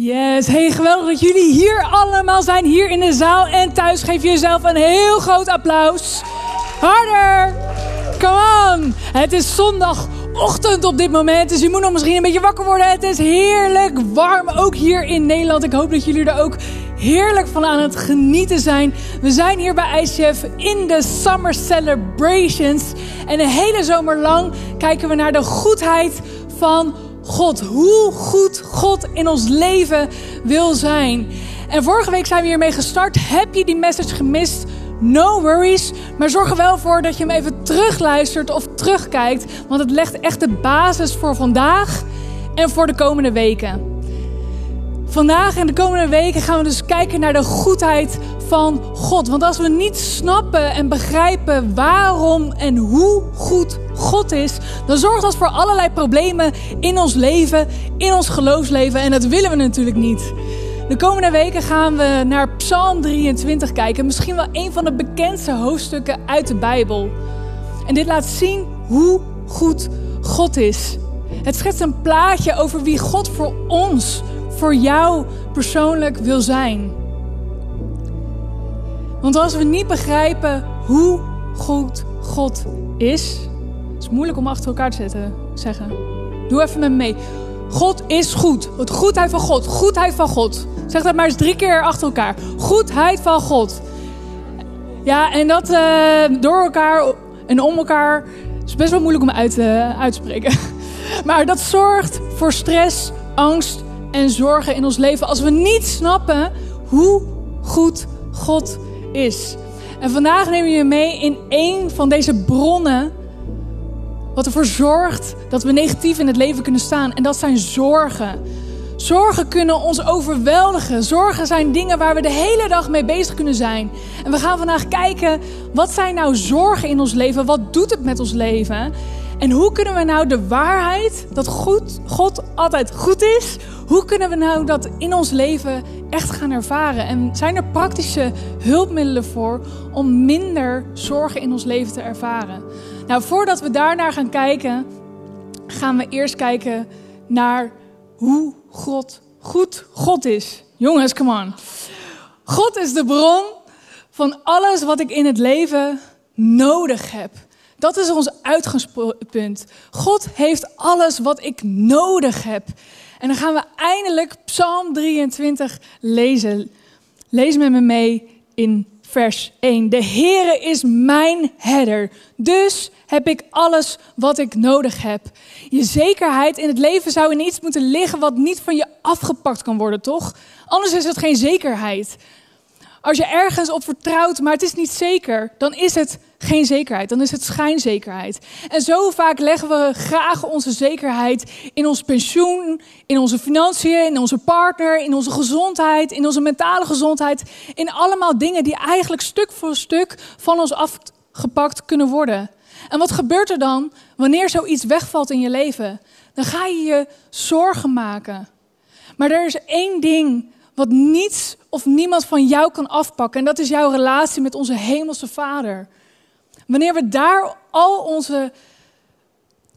Yes, hey, geweldig dat jullie hier allemaal zijn, hier in de zaal en thuis. Geef jezelf een heel groot applaus. Harder! Come on! Het is zondagochtend op dit moment, dus je moet nog misschien een beetje wakker worden. Het is heerlijk warm, ook hier in Nederland. Ik hoop dat jullie er ook heerlijk van aan het genieten zijn. We zijn hier bij ICF in de Summer Celebrations. En de hele zomer lang kijken we naar de goedheid van God. Hoe goed God in ons leven wil zijn. En vorige week zijn we hiermee gestart. Heb je die message gemist? No worries. Maar zorg er wel voor dat je hem even terugluistert of terugkijkt. Want het legt echt de basis voor vandaag en voor de komende weken. Vandaag en de komende weken gaan we dus kijken naar de goedheid van God. Want als we niet snappen en begrijpen waarom en hoe goed God is, dan zorgt dat voor allerlei problemen in ons leven, in ons geloofsleven. En dat willen we natuurlijk niet. De komende weken gaan we naar Psalm 23 kijken. Misschien wel een van de bekendste hoofdstukken uit de Bijbel. En dit laat zien hoe goed God is. Het schetst een plaatje over wie God voor ons, voor jou persoonlijk wil zijn. Want als we niet begrijpen hoe goed God is, het is moeilijk om achter elkaar te zetten, zeggen. Doe even met me mee. God is goed. Het goedheid van God. Goedheid van God. Zeg dat maar eens drie keer achter elkaar. Goedheid van God. Ja, en dat uh, door elkaar en om elkaar is best wel moeilijk om uit, uh, uit te spreken. Maar dat zorgt voor stress, angst en zorgen in ons leven als we niet snappen hoe goed God is. En vandaag nemen we je mee in één van deze bronnen wat ervoor zorgt dat we negatief in het leven kunnen staan. En dat zijn zorgen. Zorgen kunnen ons overweldigen. Zorgen zijn dingen waar we de hele dag mee bezig kunnen zijn. En we gaan vandaag kijken, wat zijn nou zorgen in ons leven? Wat doet het met ons leven? En hoe kunnen we nou de waarheid dat goed, God altijd goed is, hoe kunnen we nou dat in ons leven echt gaan ervaren? En zijn er praktische hulpmiddelen voor om minder zorgen in ons leven te ervaren? Nou, voordat we daarnaar gaan kijken, gaan we eerst kijken naar hoe God goed God is. Jongens, come on. God is de bron van alles wat ik in het leven nodig heb. Dat is ons uitgangspunt. God heeft alles wat ik nodig heb. En dan gaan we eindelijk Psalm 23 lezen. Lees met me mee in vers 1. De Heere is mijn herder, dus heb ik alles wat ik nodig heb. Je zekerheid in het leven zou in iets moeten liggen wat niet van je afgepakt kan worden, toch? Anders is het geen zekerheid. Als je ergens op vertrouwt, maar het is niet zeker, dan is het geen zekerheid. Dan is het schijnzekerheid. En zo vaak leggen we graag onze zekerheid in ons pensioen, in onze financiën, in onze partner, in onze gezondheid, in onze mentale gezondheid. In allemaal dingen die eigenlijk stuk voor stuk van ons afgepakt kunnen worden. En wat gebeurt er dan wanneer zoiets wegvalt in je leven? Dan ga je je zorgen maken. Maar er is één ding wat niets of niemand van jou kan afpakken. En dat is jouw relatie met onze hemelse Vader. Wanneer we daar al onze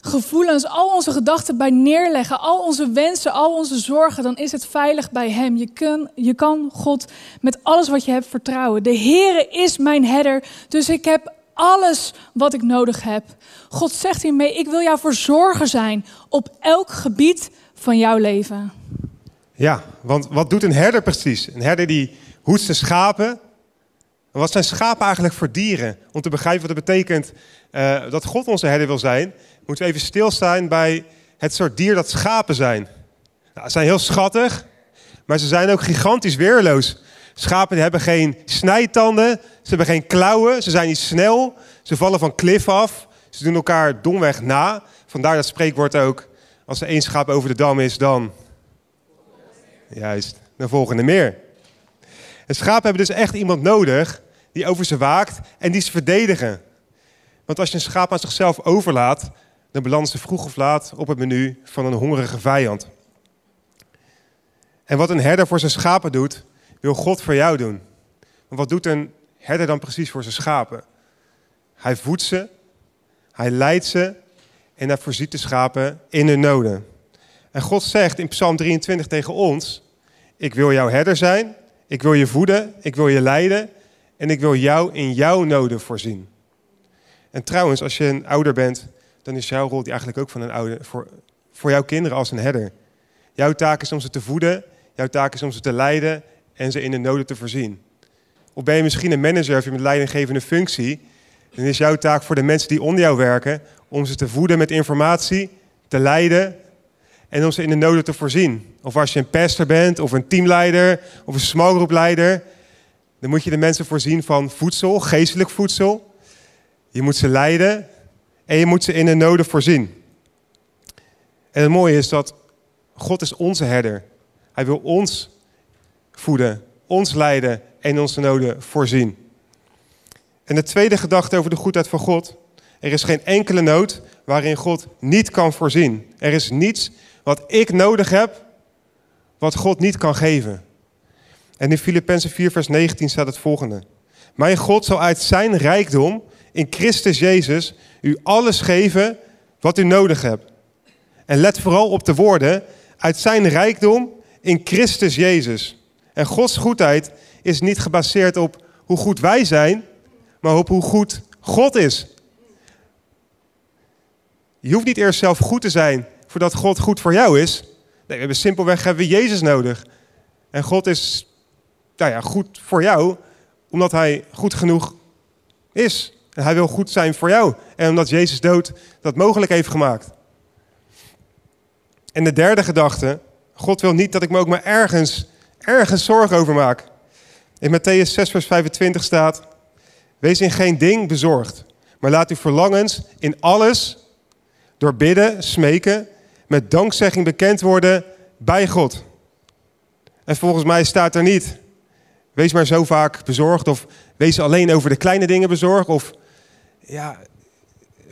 gevoelens, al onze gedachten bij neerleggen, al onze wensen, al onze zorgen, dan is het veilig bij Hem. Je kan, je kan God met alles wat je hebt vertrouwen. De Heere is mijn herder, dus ik heb alles wat ik nodig heb. God zegt hiermee, ik wil jou verzorger zijn op elk gebied van jouw leven. Ja, want wat doet een herder precies? Een herder die hoedt zijn schapen. Wat zijn schapen eigenlijk voor dieren? Om te begrijpen wat het betekent uh, dat God onze herder wil zijn, moeten we even stilstaan bij het soort dier dat schapen zijn. Nou, ze zijn heel schattig, maar ze zijn ook gigantisch weerloos. Schapen hebben geen snijtanden, ze hebben geen klauwen, ze zijn niet snel, ze vallen van klif af, ze doen elkaar domweg na. Vandaar dat spreekwoord ook, als er één schaap over de dam is, dan Juist, de volgende meer. En schapen hebben dus echt iemand nodig die over ze waakt en die ze verdedigen. Want als je een schaap aan zichzelf overlaat, dan belandt ze vroeg of laat op het menu van een hongerige vijand. En wat een herder voor zijn schapen doet, wil God voor jou doen. Want wat doet een herder dan precies voor zijn schapen? Hij voedt ze, hij leidt ze en hij voorziet de schapen in hun noden. En God zegt in Psalm 23 tegen ons: ik wil jouw herder zijn, ik wil je voeden, ik wil je leiden en ik wil jou in jouw noden voorzien. En trouwens, als je een ouder bent, dan is jouw rol die eigenlijk ook van een ouder voor, voor jouw kinderen als een herder. Jouw taak is om ze te voeden, jouw taak is om ze te leiden en ze in de noden te voorzien. Of ben je misschien een manager of je met leidinggevende functie, dan is jouw taak voor de mensen die onder jou werken om ze te voeden met informatie, te leiden en om ze in de noden te voorzien. Of als je een pastor bent, of een teamleider, of een smallgroepleider, dan moet je de mensen voorzien van voedsel, geestelijk voedsel. Je moet ze leiden en je moet ze in de noden voorzien. En het mooie is dat God is onze herder. Hij wil ons voeden, ons leiden en onze noden voorzien. En de tweede gedachte over de goedheid van God. Er is geen enkele nood waarin God niet kan voorzien. Er is niets wat ik nodig heb, wat God niet kan geven. En in Filippenzen 4, vers 19 staat het volgende. Mijn God zal uit zijn rijkdom in Christus Jezus u alles geven wat u nodig hebt. En let vooral op de woorden, uit zijn rijkdom in Christus Jezus. En Gods goedheid is niet gebaseerd op hoe goed wij zijn, maar op hoe goed God is. Je hoeft niet eerst zelf goed te zijn voordat God goed voor jou is. Nee, we hebben simpelweg hebben we Jezus nodig. En God is nou ja, goed voor jou, omdat Hij goed genoeg is. En Hij wil goed zijn voor jou. En omdat Jezus dood dat mogelijk heeft gemaakt. En de derde gedachte, God wil niet dat ik me ook maar ergens, ergens zorgen over maak. In Matthäus 6, vers 25 staat, wees in geen ding bezorgd, maar laat uw verlangens in alles door bidden, smeken, met dankzegging bekend worden bij God. En volgens mij staat er niet, wees maar zo vaak bezorgd of wees alleen over de kleine dingen bezorgd of ja,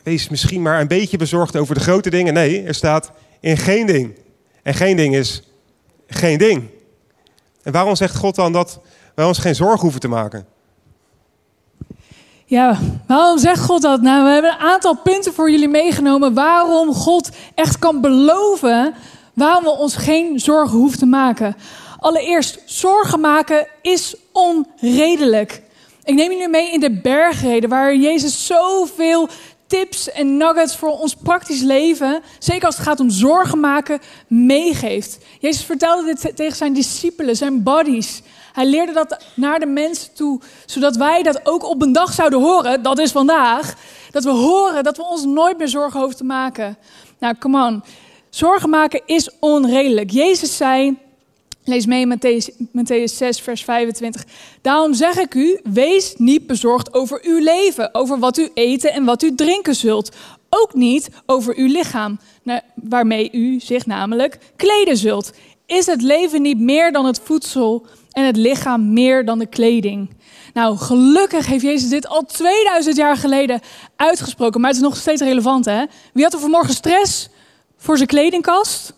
wees misschien maar een beetje bezorgd over de grote dingen. Nee, er staat in geen ding. En geen ding is geen ding. En waarom zegt God dan dat wij ons geen zorgen hoeven te maken? Ja, waarom zegt God dat? Nou, we hebben een aantal punten voor jullie meegenomen waarom God echt kan beloven waarom we ons geen zorgen hoeven te maken. Allereerst, zorgen maken is onredelijk. Ik neem jullie mee in de bergreden, waar Jezus zoveel tips en nuggets voor ons praktisch leven, zeker als het gaat om zorgen maken, meegeeft. Jezus vertelde dit tegen zijn discipelen, zijn buddies. Hij leerde dat naar de mensen toe, zodat wij dat ook op een dag zouden horen. Dat is vandaag. Dat we horen dat we ons nooit meer zorgen hoeven te maken. Nou, come on. Zorgen maken is onredelijk. Jezus zei, lees mee Matthäus, Matthäus 6, vers 25. Daarom zeg ik u, wees niet bezorgd over uw leven, over wat u eten en wat u drinken zult. Ook niet over uw lichaam, waarmee u zich namelijk kleden zult. Is het leven niet meer dan het voedsel en het lichaam meer dan de kleding. Nou, gelukkig heeft Jezus dit al 2000 jaar geleden uitgesproken, maar het is nog steeds relevant, hè? Wie had er vanmorgen stress voor zijn kledingkast?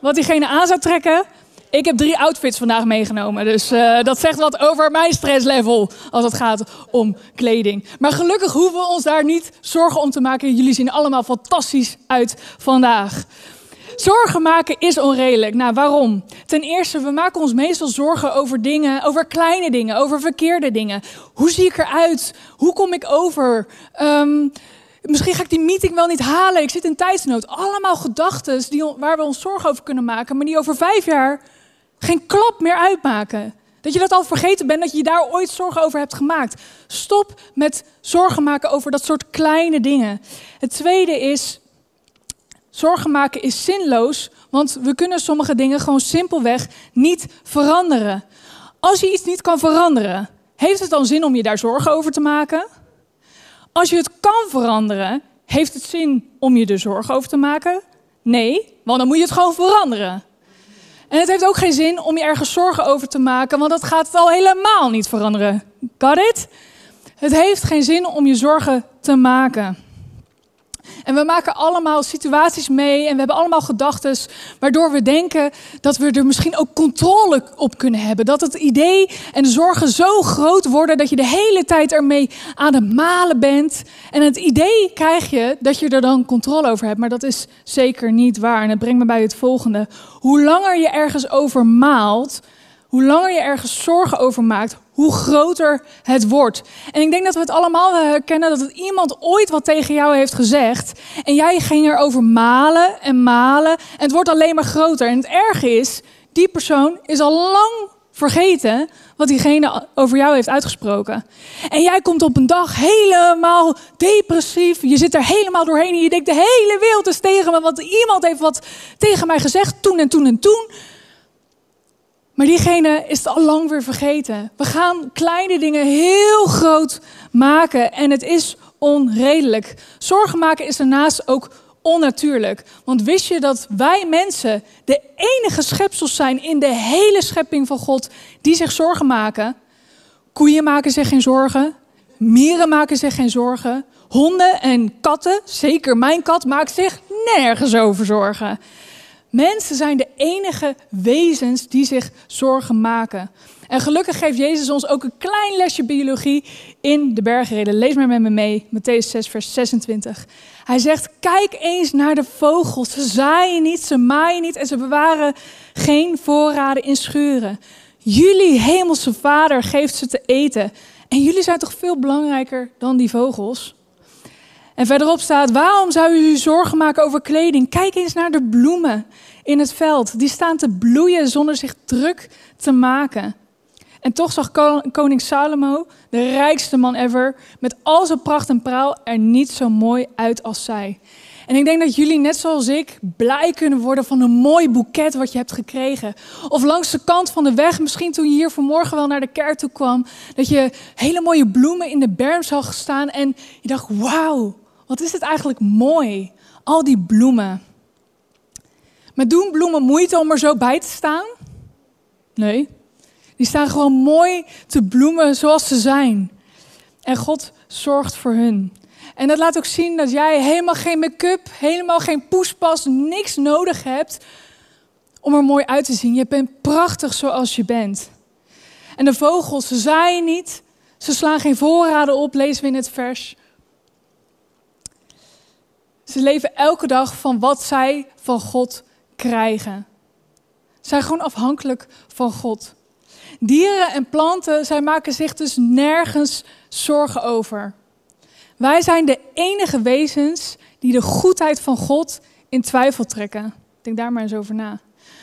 Wat diegene aan zou trekken? Ik heb drie outfits vandaag meegenomen, dus uh, dat zegt wat over mijn stresslevel als het gaat om kleding. Maar gelukkig hoeven we ons daar niet zorgen om te maken. Jullie zien allemaal fantastisch uit vandaag. Zorgen maken is onredelijk. Nou, waarom? Ten eerste, we maken ons meestal zorgen over dingen, over kleine dingen, over verkeerde dingen. Hoe zie ik eruit? Hoe kom ik over? Um, misschien ga ik die meeting wel niet halen. Ik zit in tijdsnood. Allemaal gedachten waar we ons zorgen over kunnen maken, maar die over vijf jaar geen klap meer uitmaken. Dat je dat al vergeten bent, dat je je daar ooit zorgen over hebt gemaakt. Stop met zorgen maken over dat soort kleine dingen. Het tweede is, Zorgen maken is zinloos, want we kunnen sommige dingen gewoon simpelweg niet veranderen. Als je iets niet kan veranderen, heeft het dan zin om je daar zorgen over te maken? Als je het kan veranderen, heeft het zin om je er zorgen over te maken? Nee, want dan moet je het gewoon veranderen. En het heeft ook geen zin om je ergens zorgen over te maken, want dat gaat het al helemaal niet veranderen. Got it? Het heeft geen zin om je zorgen te maken. En we maken allemaal situaties mee en we hebben allemaal gedachten waardoor we denken dat we er misschien ook controle op kunnen hebben. Dat het idee en de zorgen zo groot worden dat je de hele tijd ermee aan het malen bent. En het idee krijg je dat je er dan controle over hebt, maar dat is zeker niet waar. En het brengt me bij het volgende. Hoe langer je ergens over maalt, hoe langer je ergens zorgen over maakt, hoe groter het wordt. En ik denk dat we het allemaal herkennen dat het iemand ooit wat tegen jou heeft gezegd. En jij ging erover malen en malen. En het wordt alleen maar groter. En het erge is, die persoon is al lang vergeten wat diegene over jou heeft uitgesproken. En jij komt op een dag helemaal depressief. Je zit er helemaal doorheen en je denkt de hele wereld is tegen me. Want iemand heeft wat tegen mij gezegd toen en toen en toen. Maar diegene is het al lang weer vergeten. We gaan kleine dingen heel groot maken en het is onredelijk. Zorgen maken is daarnaast ook onnatuurlijk. Want wist je dat wij mensen de enige schepsels zijn in de hele schepping van God die zich zorgen maken? Koeien maken zich geen zorgen. Mieren maken zich geen zorgen. Honden en katten, zeker mijn kat, maakt zich nergens over zorgen. Mensen zijn de enige wezens die zich zorgen maken. En gelukkig geeft Jezus ons ook een klein lesje biologie in de bergreden. Lees maar met me mee, Matthäus 6, vers 26. Hij zegt, kijk eens naar de vogels. Ze zaaien niet, ze maaien niet en ze bewaren geen voorraden in schuren. Jullie hemelse vader geeft ze te eten. En jullie zijn toch veel belangrijker dan die vogels? En verderop staat: Waarom zou u u zorgen maken over kleding? Kijk eens naar de bloemen in het veld. Die staan te bloeien zonder zich druk te maken. En toch zag koning Salomo, de rijkste man ever, met al zijn pracht en praal er niet zo mooi uit als zij. En ik denk dat jullie, net zoals ik, blij kunnen worden van een mooi boeket wat je hebt gekregen. Of langs de kant van de weg, misschien toen je hier vanmorgen wel naar de kerk toe kwam, dat je hele mooie bloemen in de berm zag staan en je dacht, wauw, wat is het eigenlijk mooi, al die bloemen. Maar doen bloemen moeite om er zo bij te staan? Nee. Die staan gewoon mooi te bloemen zoals ze zijn. En God zorgt voor hun. En dat laat ook zien dat jij helemaal geen make-up, helemaal geen poespas, niks nodig hebt om er mooi uit te zien. Je bent prachtig zoals je bent. En de vogels, ze zaaien niet, ze slaan geen voorraden op, lezen we in het vers. Ze leven elke dag van wat zij van God krijgen. Ze zijn gewoon afhankelijk van God. Dieren en planten, zij maken zich dus nergens zorgen over. Wij zijn de enige wezens die de goedheid van God in twijfel trekken. Denk daar maar eens over na.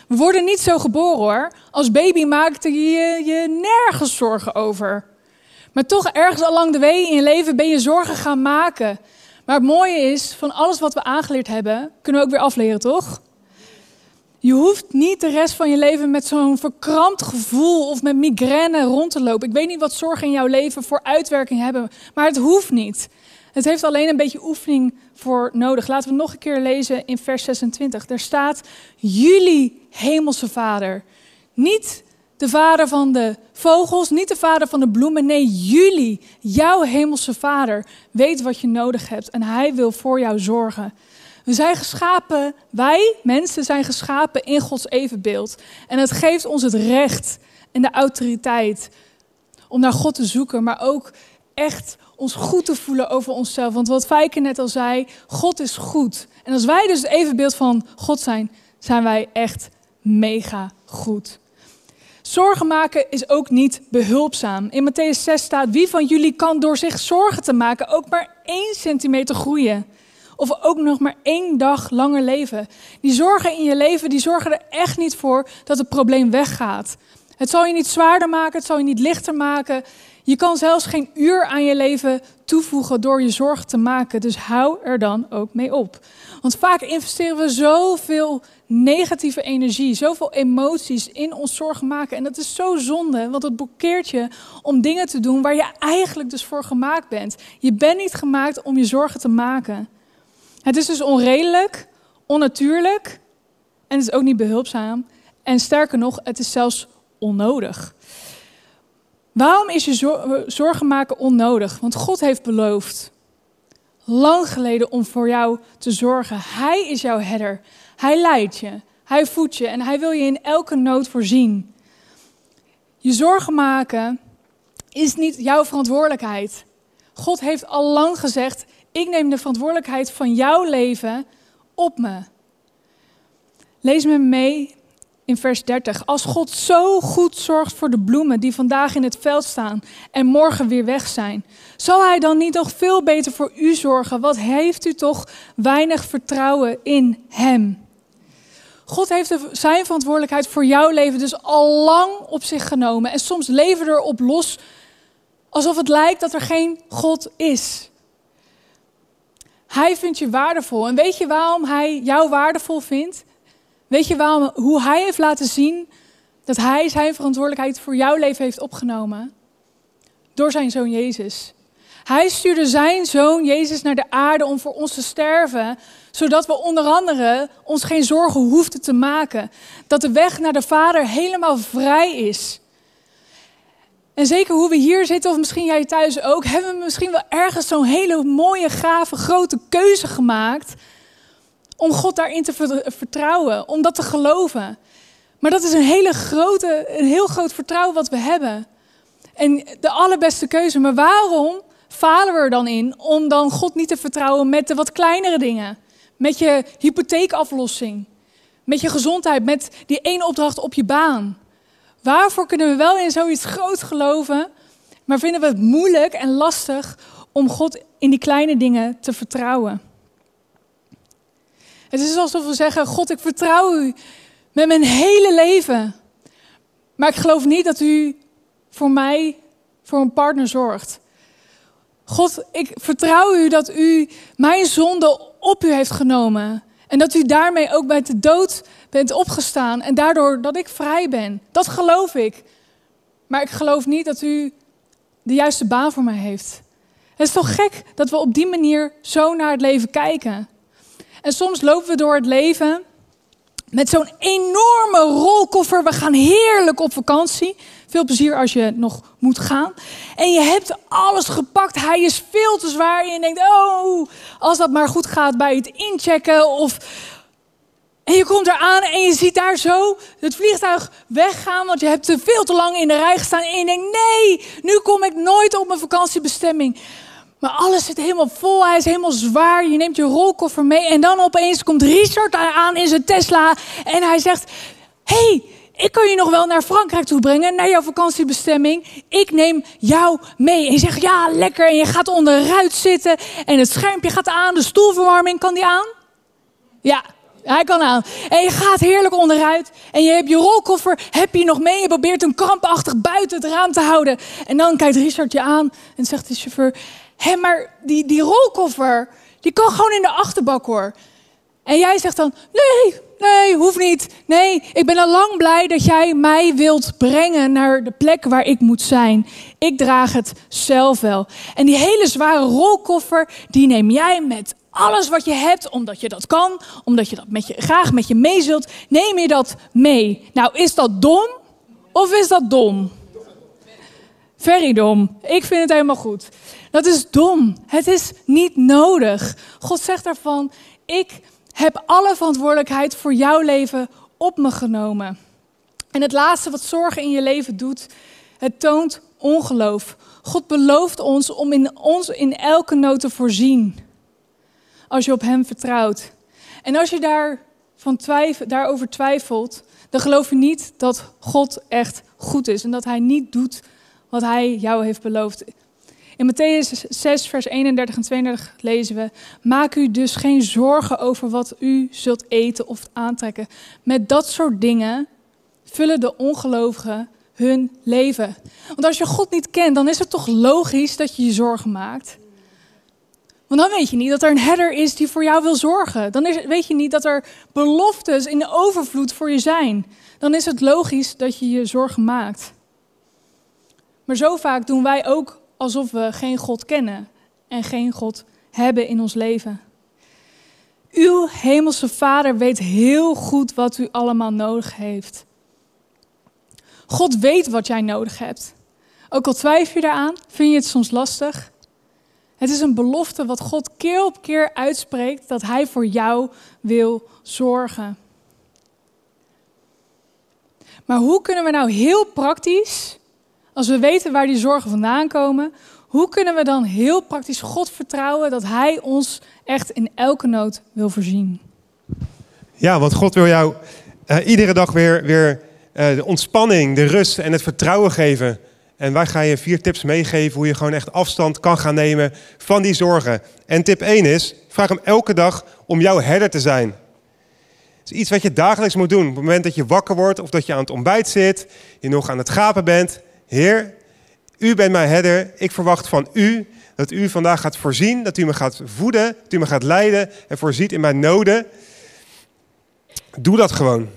We worden niet zo geboren hoor. Als baby maakte je je nergens zorgen over. Maar toch ergens allang de way in je leven ben je zorgen gaan maken. Maar het mooie is, van alles wat we aangeleerd hebben, kunnen we ook weer afleren, toch? Je hoeft niet de rest van je leven met zo'n verkrampt gevoel of met migraine rond te lopen. Ik weet niet wat zorgen in jouw leven voor uitwerking hebben, maar het hoeft niet. Het heeft alleen een beetje oefening voor nodig. Laten we nog een keer lezen in vers 26. Daar staat: Jullie hemelse Vader. Niet de vader van de vogels, niet de vader van de bloemen. Nee, jullie, jouw hemelse vader, weet wat je nodig hebt en hij wil voor jou zorgen. We zijn geschapen, wij mensen zijn geschapen in Gods evenbeeld. En het geeft ons het recht en de autoriteit om naar God te zoeken, maar ook echt ons goed te voelen over onszelf. Want wat Fijke net al zei, God is goed. En als wij dus het evenbeeld van God zijn, zijn wij echt mega goed. Zorgen maken is ook niet behulpzaam. In Matthäus 6 staat: Wie van jullie kan door zich zorgen te maken ook maar één centimeter groeien? Of ook nog maar één dag langer leven? Die zorgen in je leven, die zorgen er echt niet voor dat het probleem weggaat. Het zal je niet zwaarder maken, het zal je niet lichter maken. Je kan zelfs geen uur aan je leven toevoegen door je zorgen te maken. Dus hou er dan ook mee op. Want vaak investeren we zoveel negatieve energie, zoveel emoties in ons zorgen maken. En dat is zo zonde, want het blokkeert je om dingen te doen waar je eigenlijk dus voor gemaakt bent. Je bent niet gemaakt om je zorgen te maken. Het is dus onredelijk, onnatuurlijk en het is ook niet behulpzaam. En sterker nog, het is zelfs onnodig. Waarom is je zorgen maken onnodig? Want God heeft beloofd. lang geleden om voor jou te zorgen. Hij is jouw herder. Hij leidt je. Hij voedt je en hij wil je in elke nood voorzien. Je zorgen maken is niet jouw verantwoordelijkheid. God heeft al lang gezegd: ik neem de verantwoordelijkheid van jouw leven op me. Lees me mee in vers 30. Als God zo goed zorgt voor de bloemen die vandaag in het veld staan en morgen weer weg zijn, zal Hij dan niet nog veel beter voor u zorgen? Wat heeft u toch weinig vertrouwen in Hem? God heeft zijn verantwoordelijkheid voor jouw leven dus al lang op zich genomen. En soms leven we erop los alsof het lijkt dat er geen God is. Hij vindt je waardevol. En weet je waarom hij jou waardevol vindt? Weet je waarom, hoe hij heeft laten zien dat hij zijn verantwoordelijkheid voor jouw leven heeft opgenomen? Door zijn zoon Jezus. Hij stuurde zijn zoon Jezus naar de aarde om voor ons te sterven, zodat we onder andere ons geen zorgen hoefden te maken. Dat de weg naar de Vader helemaal vrij is. En zeker hoe we hier zitten, of misschien jij thuis ook, hebben we misschien wel ergens zo'n hele mooie, gave, grote keuze gemaakt om God daarin te vertrouwen, om dat te geloven. Maar dat is een hele grote, een heel groot vertrouwen wat we hebben. En de allerbeste keuze. Maar waarom falen we er dan in om dan God niet te vertrouwen met de wat kleinere dingen? Met je hypotheekaflossing, met je gezondheid, met die één opdracht op je baan. Waarvoor kunnen we wel in zoiets groot geloven, maar vinden we het moeilijk en lastig om God in die kleine dingen te vertrouwen? Het is alsof we zeggen: God, ik vertrouw u met mijn hele leven. Maar ik geloof niet dat u voor mij, voor een partner zorgt. God, ik vertrouw u dat u mijn zonde op u heeft genomen. En dat u daarmee ook bij de dood bent opgestaan. En daardoor dat ik vrij ben. Dat geloof ik. Maar ik geloof niet dat u de juiste baan voor mij heeft. Het is toch gek dat we op die manier zo naar het leven kijken. En soms lopen we door het leven met zo'n enorme rolkoffer. We gaan heerlijk op vakantie. Veel plezier als je nog moet gaan. En je hebt alles gepakt. Hij is veel te zwaar. En je denkt, oh, als dat maar goed gaat bij het inchecken. Of... En je komt eraan en je ziet daar zo het vliegtuig weggaan. Want je hebt te veel te lang in de rij gestaan. En je denkt, nee, nu kom ik nooit op mijn vakantiebestemming. Maar alles zit helemaal vol, hij is helemaal zwaar. Je neemt je rolkoffer mee en dan opeens komt Richard aan in zijn Tesla. En hij zegt, hey, ik kan je nog wel naar Frankrijk toe brengen, naar jouw vakantiebestemming. Ik neem jou mee. En je zegt, ja, lekker. En je gaat onderuit zitten en het schermpje gaat aan. De stoelverwarming, kan die aan? Ja, hij kan aan. En je gaat heerlijk onderuit. En je hebt je rolkoffer, heb je nog mee. Je probeert hem krampachtig buiten het raam te houden. En dan kijkt Richard je aan en zegt de chauffeur... Hé, maar die, die rolkoffer, die kan gewoon in de achterbak hoor. En jij zegt dan, nee, nee, hoeft niet. Nee, ik ben al lang blij dat jij mij wilt brengen naar de plek waar ik moet zijn. Ik draag het zelf wel. En die hele zware rolkoffer, die neem jij met alles wat je hebt, omdat je dat kan, omdat je dat met je, graag met je mee zult, neem je dat mee. Nou, is dat dom of is dat dom? Very dom. Ik vind het helemaal goed. Dat is dom. Het is niet nodig. God zegt daarvan: Ik heb alle verantwoordelijkheid voor jouw leven op me genomen. En het laatste wat zorgen in je leven doet, het toont ongeloof. God belooft ons om in ons in elke nood te voorzien. Als je op Hem vertrouwt. En als je daar van twijfel, daarover twijfelt, dan geloof je niet dat God echt goed is en dat Hij niet doet wat Hij jou heeft beloofd. In Matthäus 6, vers 31 en 32 lezen we: Maak u dus geen zorgen over wat u zult eten of aantrekken. Met dat soort dingen vullen de ongelovigen hun leven. Want als je God niet kent, dan is het toch logisch dat je je zorgen maakt. Want dan weet je niet dat er een herder is die voor jou wil zorgen. Dan is, weet je niet dat er beloftes in overvloed voor je zijn. Dan is het logisch dat je je zorgen maakt. Maar zo vaak doen wij ook alsof we geen God kennen en geen God hebben in ons leven. Uw hemelse Vader weet heel goed wat u allemaal nodig heeft. God weet wat jij nodig hebt. Ook al twijfel je daaraan, vind je het soms lastig. Het is een belofte wat God keer op keer uitspreekt dat Hij voor jou wil zorgen. Maar hoe kunnen we nou heel praktisch, als we weten waar die zorgen vandaan komen, hoe kunnen we dan heel praktisch God vertrouwen dat Hij ons echt in elke nood wil voorzien? Ja, want God wil jou uh, iedere dag weer, weer uh, de ontspanning, de rust en het vertrouwen geven. En wij gaan je vier tips meegeven hoe je gewoon echt afstand kan gaan nemen van die zorgen. En tip 1 is, vraag hem elke dag om jouw herder te zijn. Het is iets wat je dagelijks moet doen. Op het moment dat je wakker wordt of dat je aan het ontbijt zit, je nog aan het gapen bent. Heer, u bent mijn herder. Ik verwacht van u dat u vandaag gaat voorzien, dat u me gaat voeden, dat u me gaat leiden en voorziet in mijn noden. Doe dat gewoon.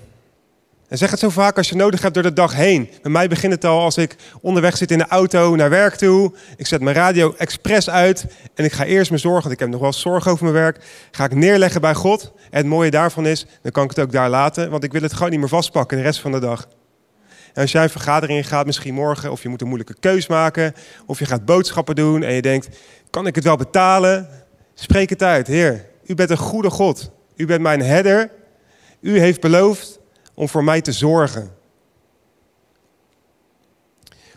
En zeg het zo vaak als je nodig hebt door de dag heen. Bij mij begint het al als ik onderweg zit in de auto naar werk toe. Ik zet mijn radio expres uit en ik ga eerst mijn zorgen, want ik heb nog wel zorgen over mijn werk, ga ik neerleggen bij God. En het mooie daarvan is, dan kan ik het ook daar laten, want ik wil het gewoon niet meer vastpakken de rest van de dag. Als jij vergadering gaat, misschien morgen, of je moet een moeilijke keus maken, of je gaat boodschappen doen en je denkt, kan ik het wel betalen? Spreek het uit, Heer, u bent een goede God. U bent mijn herder. U heeft beloofd om voor mij te zorgen.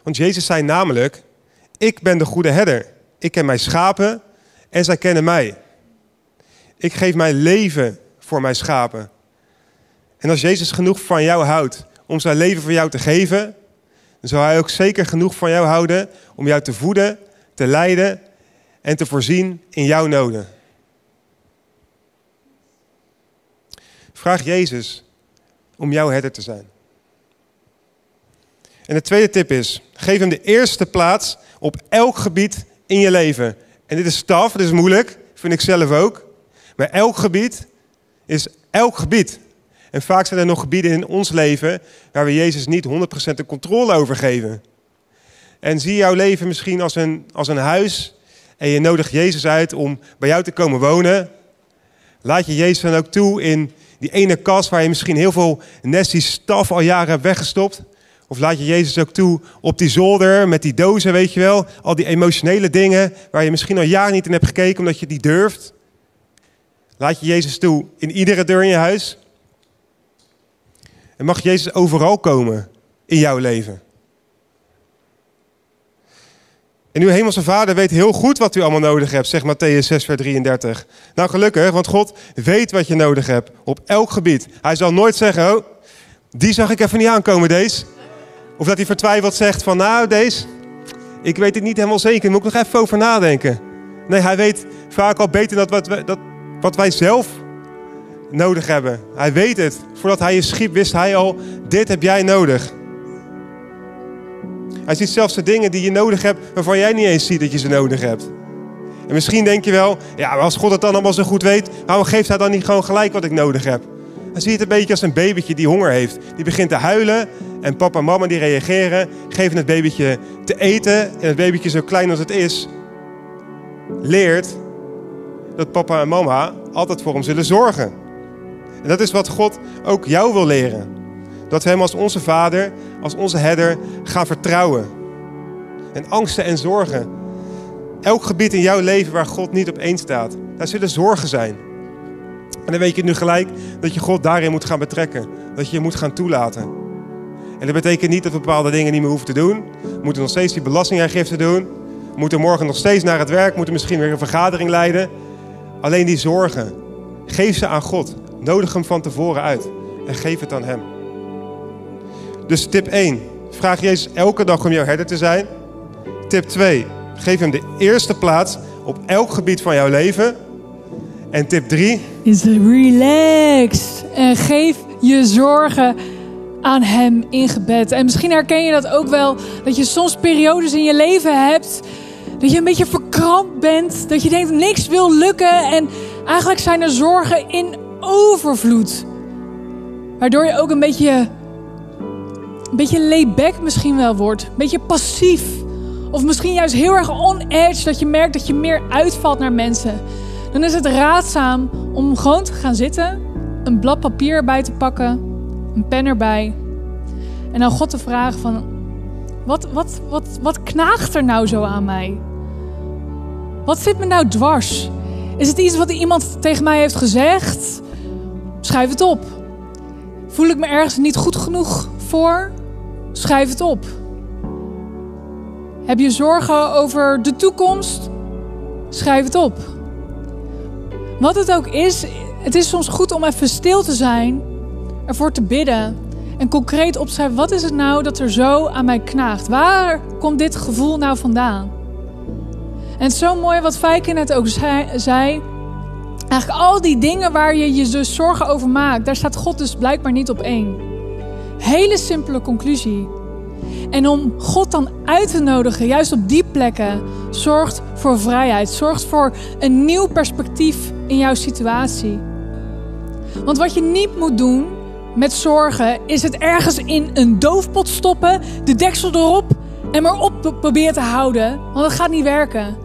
Want Jezus zei namelijk, ik ben de goede herder. Ik ken mijn schapen en zij kennen mij. Ik geef mijn leven voor mijn schapen. En als Jezus genoeg van jou houdt om zijn leven voor jou te geven, dan zal hij ook zeker genoeg van jou houden om jou te voeden, te leiden en te voorzien in jouw noden. Vraag Jezus om jouw herder te zijn. En de tweede tip is, geef hem de eerste plaats op elk gebied in je leven. En dit is staf, dit is moeilijk, vind ik zelf ook. Maar elk gebied is elk gebied. En vaak zijn er nog gebieden in ons leven waar we Jezus niet 100% de controle over geven. En zie jouw leven misschien als een, als een huis en je nodigt Jezus uit om bij jou te komen wonen. Laat je Jezus dan ook toe in die ene kast waar je misschien heel veel nestie staf al jaren hebt weggestopt. Of laat je Jezus ook toe op die zolder met die dozen, weet je wel. Al die emotionele dingen waar je misschien al jaren niet in hebt gekeken omdat je die durft. Laat je Jezus toe in iedere deur in je huis. En mag Jezus overal komen in jouw leven. En uw hemelse vader weet heel goed wat u allemaal nodig hebt, zegt Matthäus 6, vers 33. Nou gelukkig, want God weet wat je nodig hebt op elk gebied. Hij zal nooit zeggen, oh, die zag ik even niet aankomen, deze. Of dat hij vertwijfeld zegt van, nou deze, ik weet het niet helemaal zeker, moet ik nog even over nadenken. Nee, hij weet vaak al beter dat wat, dat, wat wij zelf nodig hebben. Hij weet het. Voordat hij je schiep, wist hij al, dit heb jij nodig. Hij ziet zelfs de dingen die je nodig hebt, waarvan jij niet eens ziet dat je ze nodig hebt. En misschien denk je wel, ja, als God het dan allemaal zo goed weet, waarom geeft hij dan niet gewoon gelijk wat ik nodig heb? Hij ziet het een beetje als een babytje die honger heeft. Die begint te huilen en papa en mama die reageren, geven het babytje te eten. En het babytje zo klein als het is, leert dat papa en mama altijd voor hem zullen zorgen. En dat is wat God ook jou wil leren. Dat we Hem als onze Vader, als onze herder gaan vertrouwen. En angsten en zorgen. Elk gebied in jouw leven waar God niet op één staat, daar zullen zorgen zijn. En dan weet je nu gelijk dat je God daarin moet gaan betrekken. Dat je je moet gaan toelaten. En dat betekent niet dat we bepaalde dingen niet meer hoeven te doen. We moeten nog steeds die belastingaangifte doen. We moeten morgen nog steeds naar het werk. We moeten misschien weer een vergadering leiden. Alleen die zorgen, geef ze aan God. Nodig hem van tevoren uit. En geef het aan hem. Dus tip 1. Vraag Jezus elke dag om jouw herder te zijn. Tip 2. Geef hem de eerste plaats op elk gebied van jouw leven. En tip 3. Is relax. En geef je zorgen aan hem in gebed. En misschien herken je dat ook wel. Dat je soms periodes in je leven hebt. Dat je een beetje verkrampt bent. Dat je denkt niks wil lukken. En eigenlijk zijn er zorgen in overvloed. Waardoor je ook een beetje een beetje layback misschien wel wordt. Een beetje passief. Of misschien juist heel erg on edge, dat je merkt dat je meer uitvalt naar mensen. Dan is het raadzaam om gewoon te gaan zitten, een blad papier erbij te pakken, een pen erbij. En dan God te vragen van, wat, wat, wat, wat knaagt er nou zo aan mij? Wat zit me nou dwars? Is het iets wat iemand tegen mij heeft gezegd? Schrijf het op. Voel ik me ergens niet goed genoeg voor? Schrijf het op. Heb je zorgen over de toekomst? Schrijf het op. Wat het ook is, het is soms goed om even stil te zijn, ervoor te bidden en concreet opschrijven: wat is het nou dat er zo aan mij knaagt? Waar komt dit gevoel nou vandaan? En het is zo mooi wat Fijke net ook zei. Eigenlijk al die dingen waar je je dus zorgen over maakt, daar staat God dus blijkbaar niet op één. Hele simpele conclusie. En om God dan uit te nodigen, juist op die plekken, zorgt voor vrijheid. Zorgt voor een nieuw perspectief in jouw situatie. Want wat je niet moet doen met zorgen, is het ergens in een doofpot stoppen, de deksel erop en maar op proberen te houden. Want dat gaat niet werken.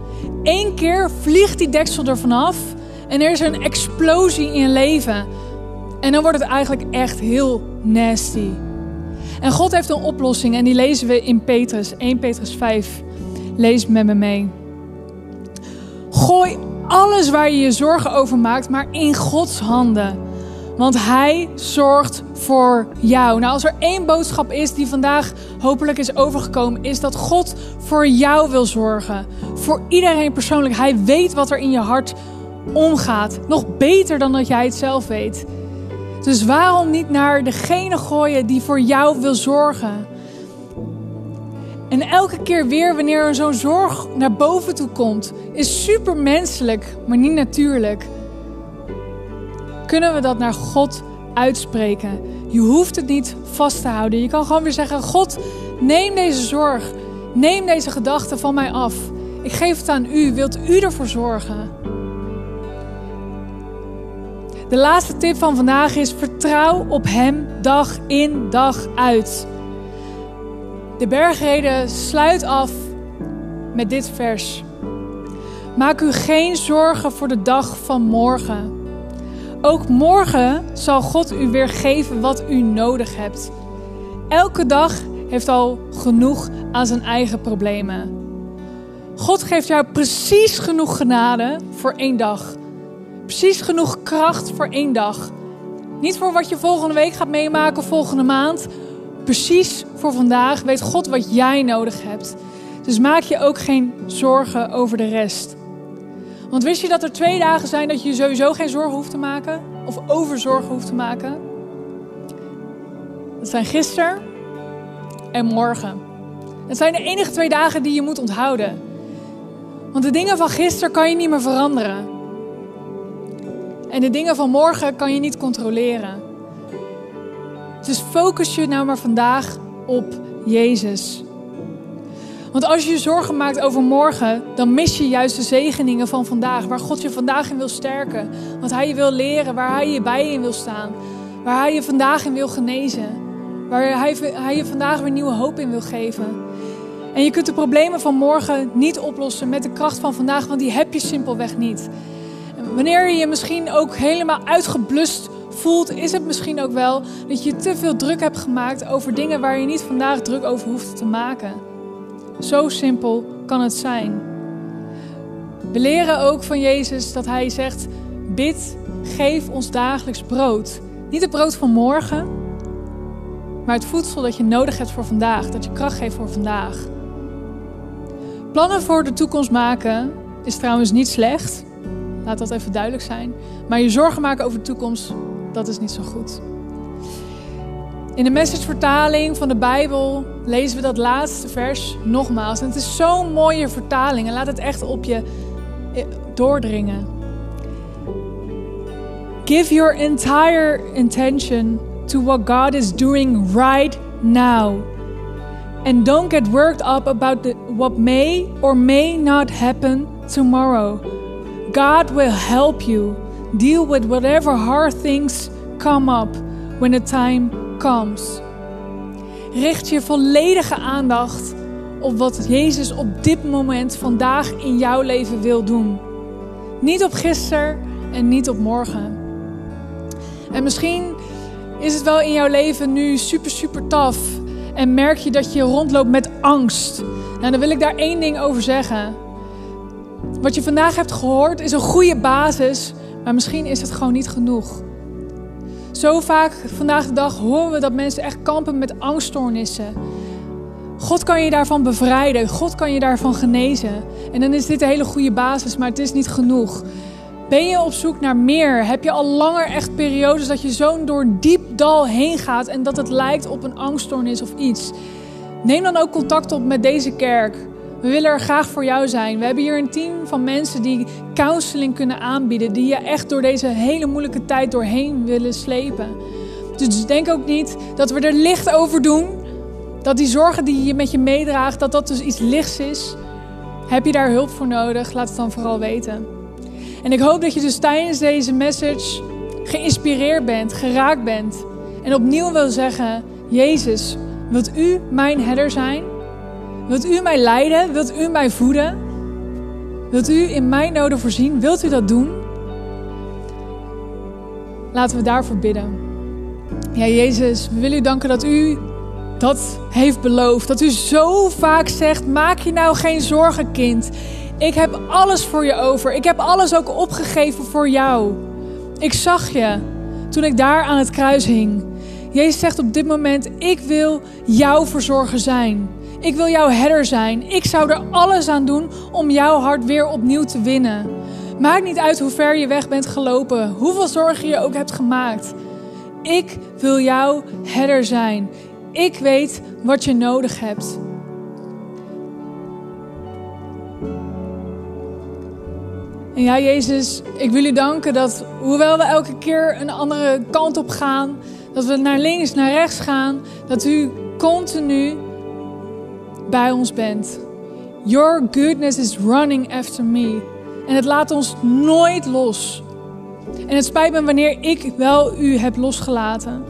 Eén keer vliegt die deksel er vanaf en er is een explosie in je leven. En dan wordt het eigenlijk echt heel nasty. En God heeft een oplossing en die lezen we in Petrus, 1 Petrus 5. Lees met me mee. Gooi alles waar je je zorgen over maakt, maar in Gods handen. Want Hij zorgt voor jou. Nou, als er één boodschap is die vandaag hopelijk is overgekomen, is dat God voor jou wil zorgen. Voor iedereen persoonlijk. Hij weet wat er in je hart omgaat. Nog beter dan dat jij het zelf weet. Dus waarom niet naar degene gooien die voor jou wil zorgen? En elke keer weer wanneer er zo'n zorg naar boven toe komt, is super menselijk, maar niet natuurlijk. Kunnen we dat naar God uitspreken? Je hoeft het niet vast te houden. Je kan gewoon weer zeggen: God, neem deze zorg, neem deze gedachte van mij af. Ik geef het aan u. Wilt u ervoor zorgen? De laatste tip van vandaag is: vertrouw op Hem dag in, dag uit. De bergreden sluit af met dit vers. Maak u geen zorgen voor de dag van morgen. Ook morgen zal God u weer geven wat u nodig hebt. Elke dag heeft al genoeg aan zijn eigen problemen. God geeft jou precies genoeg genade voor één dag. Precies genoeg kracht voor één dag. Niet voor wat je volgende week gaat meemaken volgende maand. Precies voor vandaag weet God wat jij nodig hebt. Dus maak je ook geen zorgen over de rest. Want wist je dat er twee dagen zijn dat je sowieso geen zorgen hoeft te maken? Of over zorgen hoeft te maken? Dat zijn gisteren en morgen. Het zijn de enige twee dagen die je moet onthouden. Want de dingen van gisteren kan je niet meer veranderen. En de dingen van morgen kan je niet controleren. Dus focus je nou maar vandaag op Jezus. Want als je je zorgen maakt over morgen, dan mis je juist de zegeningen van vandaag. Waar God je vandaag in wil sterken. Wat Hij je wil leren, waar Hij je bij in wil staan. Waar Hij je vandaag in wil genezen. Waar Hij, hij je vandaag weer nieuwe hoop in wil geven. En je kunt de problemen van morgen niet oplossen met de kracht van vandaag, want die heb je simpelweg niet. Wanneer je je misschien ook helemaal uitgeblust voelt, is het misschien ook wel dat je te veel druk hebt gemaakt over dingen waar je niet vandaag druk over hoeft te maken. Zo simpel kan het zijn. We leren ook van Jezus dat Hij zegt: Bid, geef ons dagelijks brood. Niet het brood van morgen, maar het voedsel dat je nodig hebt voor vandaag, dat je kracht geeft voor vandaag. Plannen voor de toekomst maken is trouwens niet slecht. Laat dat even duidelijk zijn. Maar je zorgen maken over de toekomst, dat is niet zo goed. In de messagevertaling van de Bijbel lezen we dat laatste vers nogmaals. En het is zo'n mooie vertaling en laat het echt op je eh, doordringen. Give your entire intention to what God is doing right now. And don't get worked up about the, what may or may not happen tomorrow. God will help you deal with whatever hard things come up when the time comes. Richt je volledige aandacht op wat Jezus op dit moment vandaag in jouw leven wil doen. Niet op gisteren en niet op morgen. En misschien is het wel in jouw leven nu super, super taf. En merk je dat je rondloopt met angst. Nou, dan wil ik daar één ding over zeggen. Wat je vandaag hebt gehoord is een goede basis, maar misschien is het gewoon niet genoeg. Zo vaak vandaag de dag horen we dat mensen echt kampen met angststoornissen. God kan je daarvan bevrijden. God kan je daarvan genezen. En dan is dit een hele goede basis, maar het is niet genoeg. Ben je op zoek naar meer? Heb je al langer echt periodes dat je zo'n door diep dal heen gaat en dat het lijkt op een angststoornis of iets? Neem dan ook contact op met deze kerk. We willen er graag voor jou zijn. We hebben hier een team van mensen die counseling kunnen aanbieden, die je echt door deze hele moeilijke tijd doorheen willen slepen. Dus denk ook niet dat we er licht over doen. Dat die zorgen die je met je meedraagt, dat dat dus iets lichts is. Heb je daar hulp voor nodig? Laat het dan vooral weten. En ik hoop dat je dus tijdens deze message geïnspireerd bent, geraakt bent. En opnieuw wil zeggen: Jezus, wilt u mijn herder zijn? Wilt u mij leiden? Wilt u mij voeden? Wilt u in mijn noden voorzien? Wilt u dat doen? Laten we daarvoor bidden. Ja, Jezus, we willen u danken dat u dat heeft beloofd. Dat u zo vaak zegt: Maak je nou geen zorgen, kind. Ik heb alles voor je over. Ik heb alles ook opgegeven voor jou. Ik zag je toen ik daar aan het kruis hing. Jezus zegt op dit moment: Ik wil jouw verzorger zijn. Ik wil jouw herder zijn. Ik zou er alles aan doen om jouw hart weer opnieuw te winnen. Maakt niet uit hoe ver je weg bent gelopen, hoeveel zorgen je ook hebt gemaakt. Ik wil jouw herder zijn. Ik weet wat je nodig hebt. En ja, Jezus, ik wil u danken dat hoewel we elke keer een andere kant op gaan, dat we naar links, naar rechts gaan, dat u continu bij ons bent. Your goodness is running after me. En het laat ons nooit los. En het spijt me wanneer ik wel u heb losgelaten.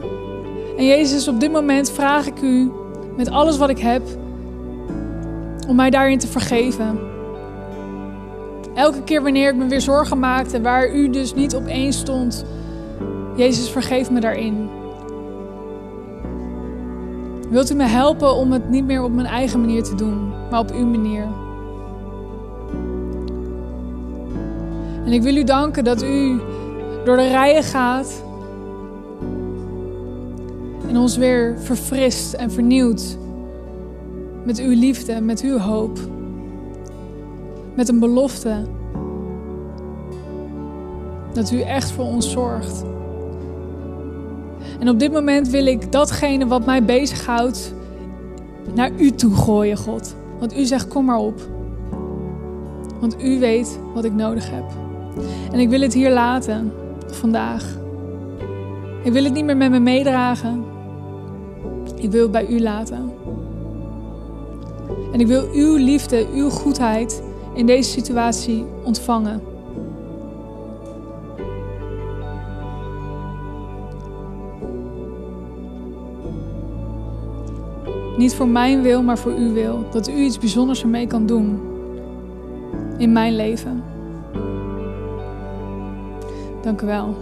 En Jezus, op dit moment vraag ik u met alles wat ik heb om mij daarin te vergeven. Elke keer wanneer ik me weer zorgen maakte waar u dus niet op één stond, Jezus, vergeef me daarin. Wilt u me helpen om het niet meer op mijn eigen manier te doen, maar op uw manier? En ik wil u danken dat u door de rijen gaat en ons weer verfrist en vernieuwt met uw liefde, met uw hoop. Met een belofte dat u echt voor ons zorgt. En op dit moment wil ik datgene wat mij bezighoudt naar u toe gooien, God. Want u zegt: kom maar op. Want u weet wat ik nodig heb. En ik wil het hier laten vandaag. Ik wil het niet meer met me meedragen. Ik wil het bij u laten. En ik wil uw liefde, uw goedheid in deze situatie ontvangen. Niet voor mijn wil, maar voor uw wil. Dat u iets bijzonders ermee kan doen in mijn leven. Dank u wel.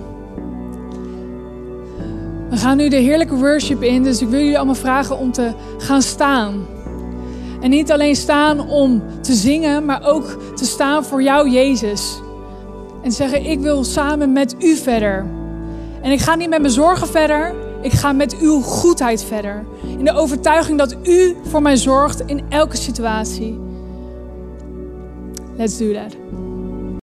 We gaan nu de heerlijke worship in, dus ik wil jullie allemaal vragen om te gaan staan. En niet alleen staan om te zingen, maar ook te staan voor jou, Jezus. En zeggen: Ik wil samen met u verder. En ik ga niet met mijn zorgen verder, ik ga met uw goedheid verder. In de overtuiging dat u voor mij zorgt in elke situatie. Let's do that.